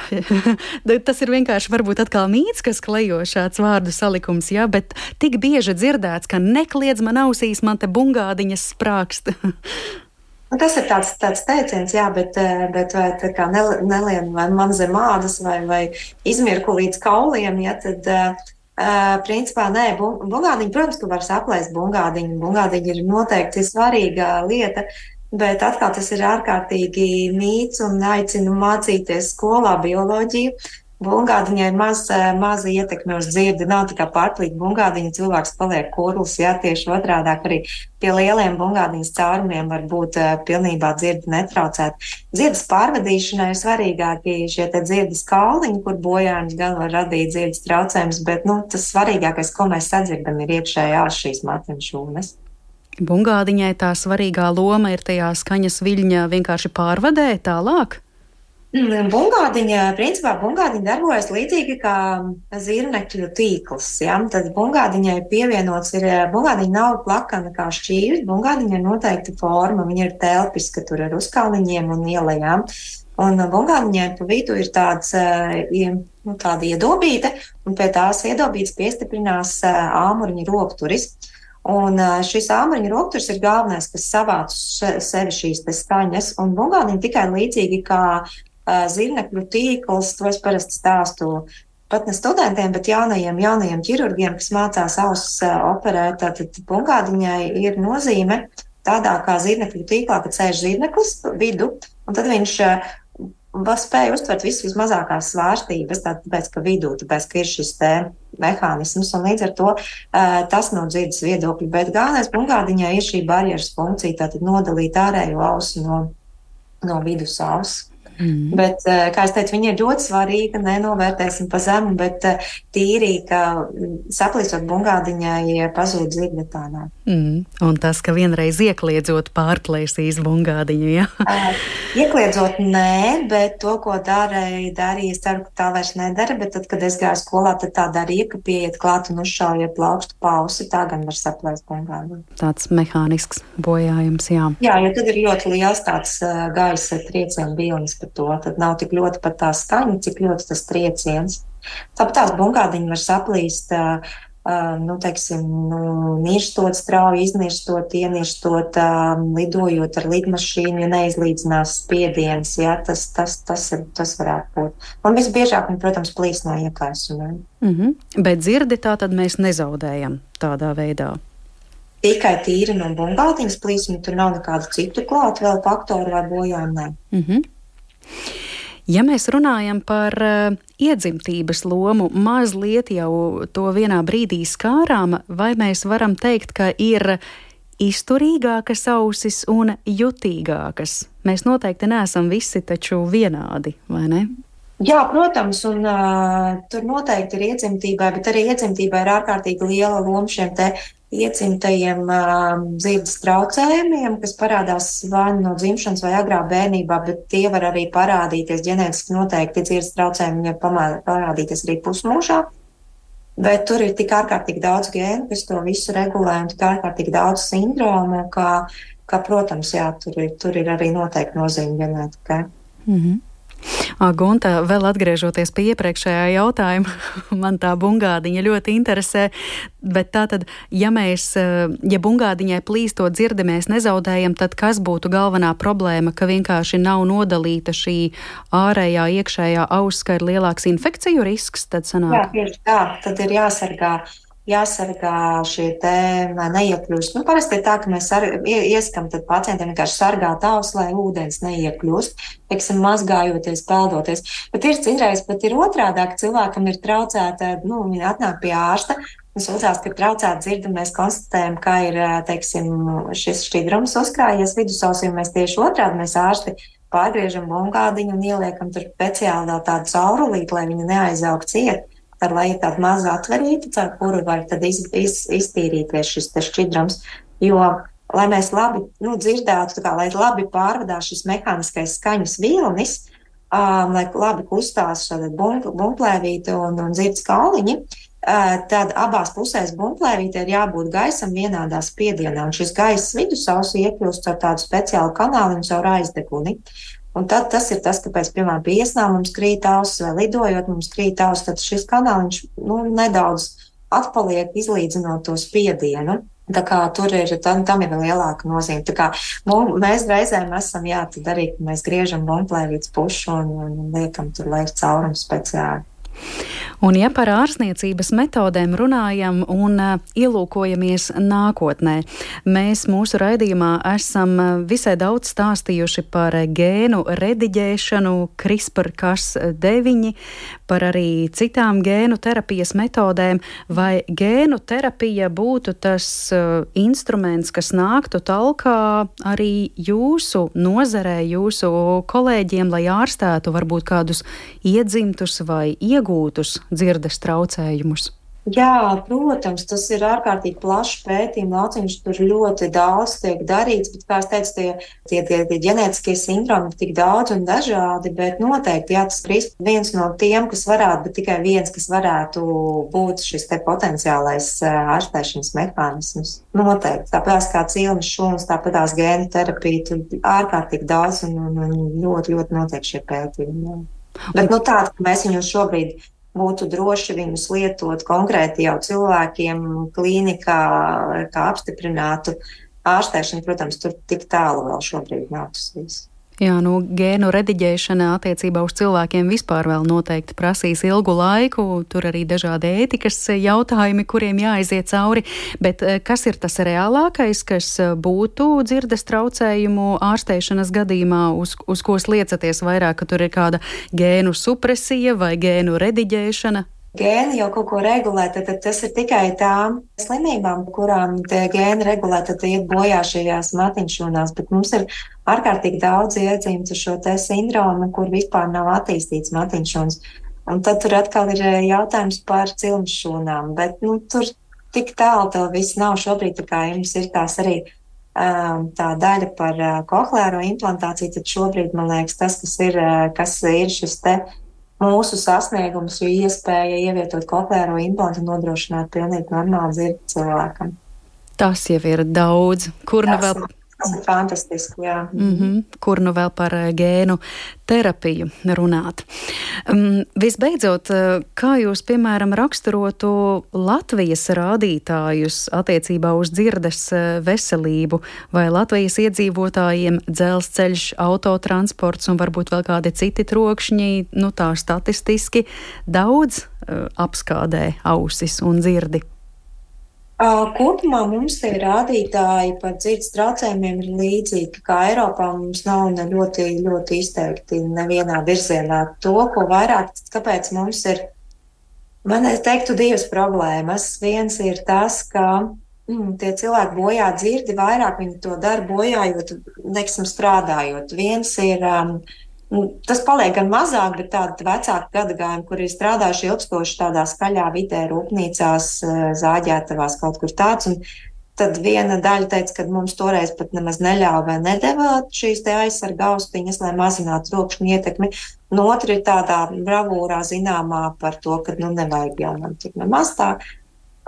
tas ir vienkārši varbūt atkal mīts, kas klejo šāds vārdu salikums, jā, bet tik bieži dzirdēts, ka nekliedz man ausīs, man te bungādiņas sprākst. Nu, tas ir tāds, tāds teiciens, jā, bet, bet vai tā kā nelien vai man zem ādas vai, vai izmirku līdz kauliem, ja, tad uh, principā nē, bungādiņi, protams, ka var saplēst bungādiņu. Bungādiņi ir noteikti svarīga lieta, Bet atkal tas ir ārkārtīgi mīts un aicinu mācīties skolā bioloģiju. Bungādiņai ir maz, maza ietekme uz dzirdi. Nav tikai pārplīta bungādiņa, cilvēks paliek kurls. Jā, tieši otrādi arī pie lieliem bungādiņas caurumiem var būt uh, pilnībā dzirdi netraucēt. Dzirdes pārvadīšanai ir svarīgākie šie dzirdes kauliņi, kur bojājums gan var radīt dzirdes traucējumus, bet nu, tas svarīgākais, ko mēs sadzirdam, ir iekšējās šīs mateņšūnas. Bungādiņai tā svarīgā loma ir tajā skaņas viļņa vienkārši pārvadē tālāk. Mm, bungādiņa, principā, bungādiņa darbojas līdzīgi kā zirnekļu tīkls. Ja? Tad bungādiņai pievienots ir, bungādiņa nav plakana kā šķīvis, bungādiņa ir noteikta forma, viņa ir telpiska, tur ar uzkalniņiem un ielējām. Un bungādiņai pa vidu ir tāds, nu, tāda iedobīte, un pie tās iedobītes piestiprinās āmuriņa rokturis. Un šis āmuriņa rokturs ir galvenais, kas savāc sevi šīs skaņas, un bungādiņa tikai līdzīgi kā zirnekļu tīkls, to es parasti stāstu pat ne studentiem, bet jaunajiem, jaunajiem ķirurgiem, kas mācās ausis operēt, tad bungādiņai ir nozīme tādā kā zirnekļu tīklā, kad sēž zirneklis vidu, un tad viņš spēja uztvert visas vismazākās svārstības, tāpēc, ka vidū, tāpēc, ka ir šis mehānisms, un līdz ar to uh, tas no dzirdes viedokļa. Bet galvenais bungādiņai ir šī barjeras funkcija, tātad nodalīt ārējo ausu no, no vidus ausu. Mm. Bet, eh, kā jau teicu, viņa ir ļoti svarīga. Nenovērtēsim pa zemu, bet eh, tīri, ka mm, saplīsot bungādiņai, pazūd dzirde tādā. Mm. Un tas, ka vienreiz iekliedzot pārplēsīs bungādiņu, jā? uh, iekliedzot nē, bet to, ko darīja, darīja, es ceru, ka tā vairs nedara, bet tad, kad es gāju skolā, tad tā darīja, ka pieiet klāt un uzšaujiet plaukstu pausi, tā gan var saplēst bungādiņu. Tāds mehānisks bojājums, jā. Jā, jo tad ir ļoti liels tāds uh, gaisa triecienu bilnis par to. Tad nav tik ļoti pat tā skaņa, cik ļoti tas trieciens. Tāpat tās bungādiņi var saplīst. Uh, nu, teiksim, nu, nirstot strauji, iznirstot, ienirstot, uh, lidojot ar lidmašīnu, ja neizlīdzinās spiediens, ja, tas, tas, tas, ir, tas varētu būt. Un visbiežāk, un, protams, plīs no iekaisumiem. Mm -hmm. Bet dzirdi tā tad mēs nezaudējam tādā veidā tikai tīri no bungātiņas plīsuma, tur nav nekādu citu klātu vēl faktoru vai bojājumu. Mm -hmm. Ja mēs runājam par uh, iedzimtības lomu, mazliet jau to vienā brīdī skārām, vai mēs varam teikt, ka ir izturīgākas ausis un jutīgākas? Mēs noteikti neesam visi taču vienādi, vai ne? Jā, protams, un uh, tur noteikti ir iedzimtībai, bet arī iedzimtībai ir ārkārtīgi liela loma šiem te iecimtajiem uh, dzīves traucējumiem, kas parādās vai no dzimšanas vai agrā bērnībā, bet tie var arī parādīties ģenētiski noteikti dzīves traucējumi, ja parādīties arī pusmūžā. Bet tur ir tik ārkārtīgi daudz gēnu, kas to visu regulē, un tik ārkārtīgi daudz sindromu, ka, ka protams, jā, tur ir, tur ir arī noteikti nozīme ģenētikai. Mm -hmm. Gunta, vēl atgriežoties pie iepriekšējā jautājuma, man tā bungādiņa ļoti interesē. Bet tā tad, ja mēs, ja bungādiņai plīstot dzirdi mēs nezaudējam, tad kas būtu galvenā problēma, ka vienkārši nav nodalīta šī ārējā, iekšējā auss, ka ir lielāks infekciju risks? Tad sanāk. Jā, tieši tā, tad ir jāsargā jāsargā šie te neiekļūst. Nu, parasti ir tā, ka mēs ar, ieskam pacientiem vienkārši sargāt ausis, lai ūdens neiekļūst, teiksim, mazgājoties, peldoties. Bet ir citreiz pat ir otrādi, ka cilvēkam ir traucēta, nu, viņi atnāk pie ārsta, sūdzās, ka traucēt dzirdi, mēs konstatējam, ka ir teiksim, šis šķidrums uzkrājies vidusausī, un mēs tieši otrādi mēs ārsti pārgriežam bumbgādiņu un ieliekam tur speciāli vēl tādu caurulīti, lai viņa neaizaug ciet. Tad, lai ir tāda maza atverīta, caur kuru var tad iz, iz, iztīrīties šis šķidrums. Jo, lai mēs labi nu, dzirdētu, kā, lai labi pārvadās šis mehāniskais skaņas vilnis, um, lai labi kustās bumplēvīte un, un dzirdes kauliņi, uh, tad abās pusēs bumplēvīte ir jābūt gaisam vienādā spiedienā. Un šis gaiss vidusausī iekļūst ar tādu speciālu kanālu un caur aizdeguni. Un tad tas ir tas, kāpēc, piemēram, pie iesnām mums krīt auss vai lidojot mums krīt auss, tad šis kanāliņš nu, nedaudz atpaliek izlīdzinot to spiedienu. Tā kā tur ir, tam, tam ir lielāka nozīme. Tā kā mums, mēs reizēm esam, jā, tad arī, mēs griežam bomplēvītas pušu un, un liekam tur lēkt caurumu speciāli. Un, ja par ārstniecības metodēm runājam un uh, ielūkojamies nākotnē, mēs mūsu raidījumā esam visai daudz stāstījuši par gēnu rediģēšanu, CRISPR-Cas9, par arī citām gēnu terapijas metodēm, vai gēnu terapija būtu tas uh, instruments, kas nāktu talkā arī jūsu nozarē, jūsu kolēģiem, lai ārstētu varbūt kādus iedzimtus vai iegūtus dzirdes traucējumus? Jā, protams, tas ir ārkārtīgi plašs pētījums. Lauciņš tur ļoti daudz tiek darīts, bet, kā es teicu, tie, tie, tie, tie ģenētiskie sindromi ir tik daudz un dažādi, bet noteikti, jā, tas ir viens no tiem, kas varētu, bet tikai viens, kas varētu būt šis te potenciālais ārstēšanas mehānisms. Noteikti, tāpēc kā cilmes šūnas, tāpat tās gēnu terapija, tur ārkārtīgi daudz un, un, un ļoti, ļoti noteikti šie pētījumi. Bet, nu, tāda, ka mēs viņus šobrīd būtu droši viņus lietot konkrēti jau cilvēkiem klīnikā, kā apstiprinātu ārstēšanu. Protams, tur tik tālu vēl šobrīd nav tas viss. Jā, nu, gēnu rediģēšana attiecībā uz cilvēkiem vispār vēl noteikti prasīs ilgu laiku. Tur arī dažādi ētikas jautājumi, kuriem jāaiziet cauri. Bet eh, kas ir tas reālākais, kas būtu dzirdes traucējumu ārstēšanas gadījumā, uz, uz ko sliecaties vairāk, ka tur ir kāda gēnu supresija vai gēnu rediģēšana? Gēni jau kaut ko regulē, tad, tad tas ir tikai tām slimībām, kurām gēni regulē, tad iet bojā šajās matiņšūnās. Bet mums ir ārkārtīgi daudz iedzīmes ar šo te sindromu, kur vispār nav attīstīts matiņšūnas. Un tad tur atkal ir eh, jautājums par cilmšūnām, bet nu, tur tik tālu tev viss nav šobrīd, tā kā jums ir tās arī um, tā daļa par uh, kohlēro implantāciju, tad šobrīd, man liekas, tas, kas ir, kas ir šis te mūsu sasniegums, jo iespēja ievietot koklēro implantu nodrošināt pilnīgi normālu dzirdi cilvēkam. Tas jau ir daudz. Kur nu vēl? Tas ir fantastiski, jā. Mm -hmm. Kur nu vēl par eh, gēnu terapiju runāt? Um, visbeidzot, eh, kā jūs, piemēram, raksturotu Latvijas rādītājus attiecībā uz dzirdes eh, veselību, vai Latvijas iedzīvotājiem dzelzceļš, autotransports un varbūt vēl kādi citi trokšņi, nu tā statistiski daudz uh, apskādē ausis un dzirdi? Kopumā mums tie rādītāji par dzirdes traucējumiem ir līdzīgi, kā Eiropā mums nav ne ļoti, ļoti izteikti nevienā virzienā. To, ko vairāk, kāpēc mums ir, man es teiktu, divas problēmas. Viens ir tas, ka mm, tie cilvēki bojā dzirdi vairāk, viņi to dara bojājot, neksim, strādājot. Viens ir um, tas paliek gan mazāk, bet tādi vecāki gadagājumi, kur ir strādājuši ilgstoši tādā skaļā vidē, rūpnīcās, eh, zāģētavās, kaut kur tāds. Un tad viena daļa teica, ka mums toreiz pat nemaz neļāva vai nedēvā šīs aizsarga austiņas, lai mazinātu rokšņu ietekmi. Un otra ir tādā bravūrā zināmā par to, ka nu, nevajag jau man tik nemaz tā.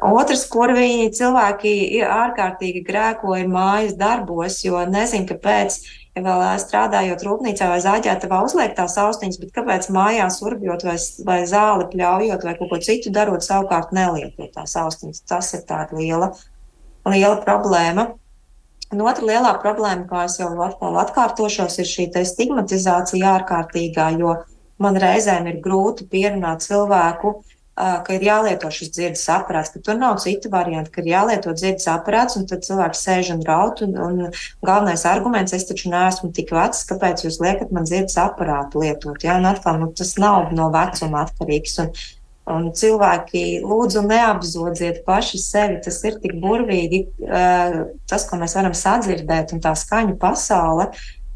Otrs, kur viņi cilvēki ārkārtīgi grēkoja mājas darbos, jo nezinu, kāpēc ja vēl strādājot rūpnīcā vai zāģētavā uzliek tās austiņas, bet kāpēc mājās urbjot vai, vai zāli pļaujot vai kaut ko citu darot, savukārt nelietot tās austiņas. Tas ir tāda liela, liela problēma. Un otra lielā problēma, kā es jau atkal atkārtošos, ir šī stigmatizācija ārkārtīgā, jo man reizēm ir grūti pierunāt cilvēku, ka ir jālieto šis dzirdes aparāts, ka tur nav citu variantu, ka ir jālieto dzirdes aparāts, un tad cilvēks sēž un raud. Un, un galvenais arguments, es taču neesmu tik vecs, kāpēc jūs liekat man dzirdes aparātu lietot. Jā, un atkal nu, tas nav no vecuma atkarīgs. Un, Un cilvēki lūdzu neapzodziet paši sevi. Tas ir tik burvīgi, tas, ko mēs varam sadzirdēt, un tā skaņu pasaule.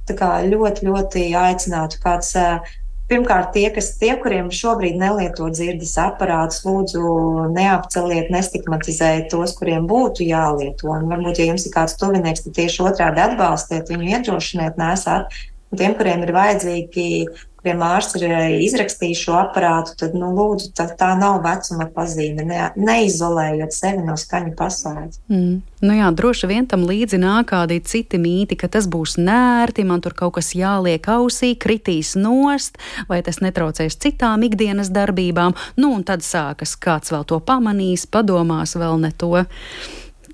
Tā kā ļoti, ļoti aicinātu kāds Pirmkārt, tie, kas, tie, kuriem šobrīd nelieto dzirdes aparātus, lūdzu, neapceliet, nestigmatizējiet tos, kuriem būtu jālieto. Un varbūt, ja jums ir kāds tuvinieks, tad tieši otrādi atbalstiet viņu, iedrošiniet, nesāt. Un tiem, kuriem ir vajadzīgi kuriem ārsts ir eh, izrakstījis šo aparātu, tad, nu, lūdzu, tā, tā nav vecuma pazīme. Ne, neizolējot sevi no skaņu pasaules. Mm. Nu jā, droši vien tam līdzi nāk kādi citi mīti, ka tas būs nērti, man tur kaut kas jāliek ausī, kritīs nost, vai tas netraucēs citām ikdienas darbībām. Nu, un tad sākas kāds vēl to pamanīs, padomās vēl ne to.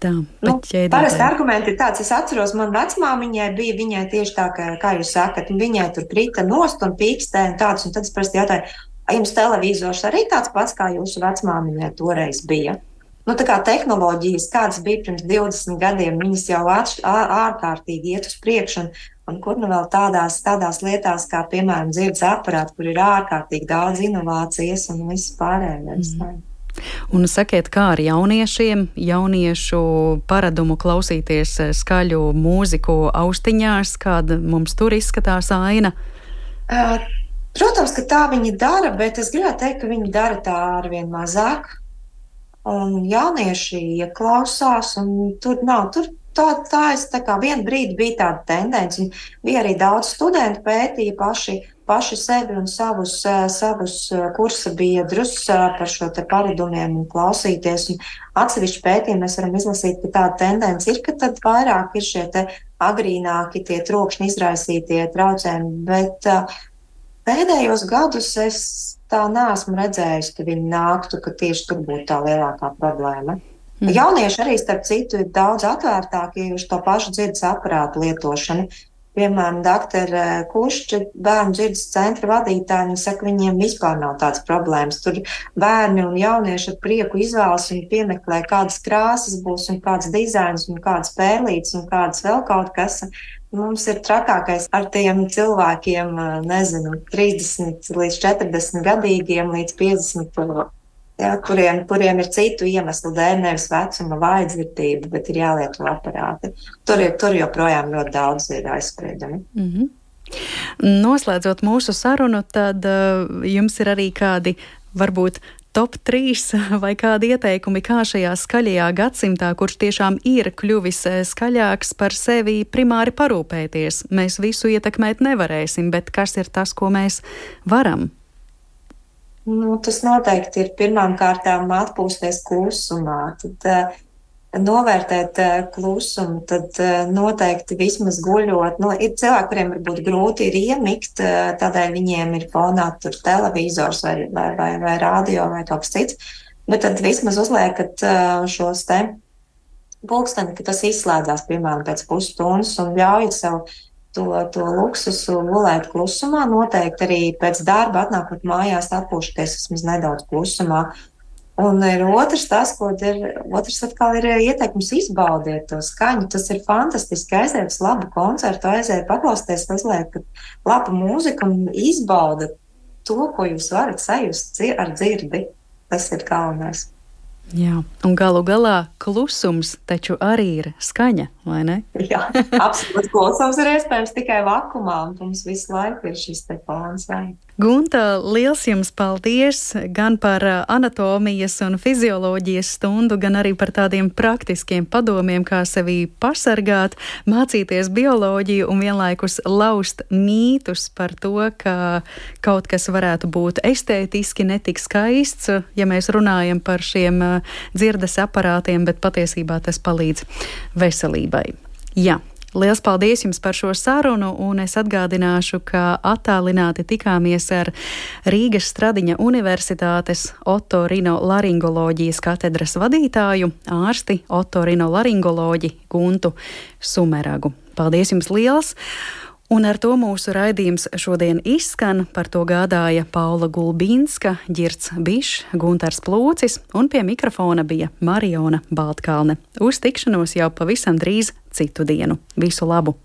Tā, nu, parasti argumenti ir tāds, es atceros, man vecmāmiņai bija, viņai tieši tā, kā, kā jūs sakat, viņai tur krita nost un pīkstē un tāds, un tad es parasti jautāju, jums televizors arī tāds pats, kā jūsu vecmāmiņai toreiz bija? Nu, tā kā tehnoloģijas, kādas bija pirms 20 gadiem, viņas jau ārkārtīgi iet uz priekšu, un, un kur nu vēl tādās, tādās lietās, kā piemēram dzirdes aparāti, kur ir ārkārtīgi daudz inovācijas un viss pārējais. Mm. Un sakiet, kā ar jauniešiem, jauniešu paradumu klausīties eh, skaļu mūziku austiņās, kāda mums tur izskatās aina? Uh, protams, ka tā viņi dara, bet es gribētu teikt, ka viņi dara tā arvien mazāk. Un jaunieši ieklausās, un tur nav. Tur tā, tā, es, tā kā vienā brīdī bija tāda tendence, bija arī daudz studentu pētīja paši paši sevi un savus, eh, savus eh, kursa biedrus eh, par šo paradumiem un klausīties. Un atsevišķi pētījumi mēs varam izlasīt, ka tāda tendence ir, ka tad vairāk ir šie agrīnāki tie trokšņi izraisītie traucējumi, bet pēdējos gadus es tā neesmu redzējusi, ka viņi nāktu, ka tieši tur būtu tā lielākā problēma. Mm. Jaunieši arī, starp citu, ir daudz atvērtāki uz to pašu dzirdes aparātu lietošanu. Piemēram, doktora Kušķa bērnu dzirdes centra vadītāja, viņa saka, viņiem vispār nav tādas problēmas. Tur bērni un jaunieši ar prieku izvēlas un piemeklē, kādas krāsas būs un kāds dizains un kādas pērlītes un kādas vēl kaut kas. Mums ir trakākais ar tiem cilvēkiem, nezinu, 30 līdz 40 gadīgiem līdz 50 ja, kuriem, kuriem ir citu iemeslu dēļ, nevis vecuma vājdzirdība, bet ir jālieto aparāti. Tur, ir, tur joprojām ļoti daudz ir aizspriedumi. Mm -hmm. Noslēdzot mūsu sarunu, tad uh, jums ir arī kādi varbūt top 3 vai kādi ieteikumi, kā šajā skaļajā gadsimtā, kurš tiešām ir kļuvis uh, skaļāks par sevi, primāri parūpēties. Mēs visu ietekmēt nevarēsim, bet kas ir tas, ko mēs varam? Nu, tas noteikti ir pirmām kārtām atpūsties klusumā. Tad, uh, novērtēt uh, klusumu, tad uh, noteikti vismaz guļot. Nu, ir cilvēki, kuriem varbūt grūti ir iemigt, uh, tādēļ viņiem ir fonā tur televizors vai, vai, vai, vai radio vai kaut kas cits. Bet tad vismaz uzliekat šos te pulksteni, ka tas izslēdzās, piemēram, pēc pusstundas un ļaujat sev to, to luksusu gulēt klusumā. Noteikti arī pēc darba atnākot mājās, atpūšoties vismaz nedaudz klusumā. Un ir otrs, tas, ko ir, otrs atkal ir ieteikums izbaudiet to skaņu. Tas ir fantastiski. Aiziet uz labu koncertu, aiziet paklausīties, uzliekat labu mūziku un izbaudat to, ko jūs varat sajust ar dzirdi. Tas ir galvenais. Jā, un galu galā klusums taču arī ir skaņa, vai ne? Jā, absolūti. Klusums ir iespējams tikai vakumā, un mums visu laiku ir šis te fons. Gunta, liels jums paldies gan par anatomijas un fizioloģijas stundu, gan arī par tādiem praktiskiem padomiem, kā sevi pasargāt, mācīties bioloģiju un vienlaikus laust mītus par to, ka kaut kas varētu būt estētiski netik skaists, ja mēs runājam par šiem dzirdes aparātiem, bet patiesībā tas palīdz veselībai. Jā. Liels paldies jums par šo sarunu, un es atgādināšu, ka attālināti tikāmies ar Rīgas Stradiņa Universitātes otorino laringoloģijas katedras vadītāju, ārsti otorino laringoloģi Guntu Sumeragu. Paldies jums liels! Un ar to mūsu raidījums šodien izskan. Par to gādāja Paula Gulbīnska, Girts Bišs, Guntars Plūcis un pie mikrofona bija Mariona Baltkalne. Uz tikšanos jau pavisam drīz citu dienu. Visu labu!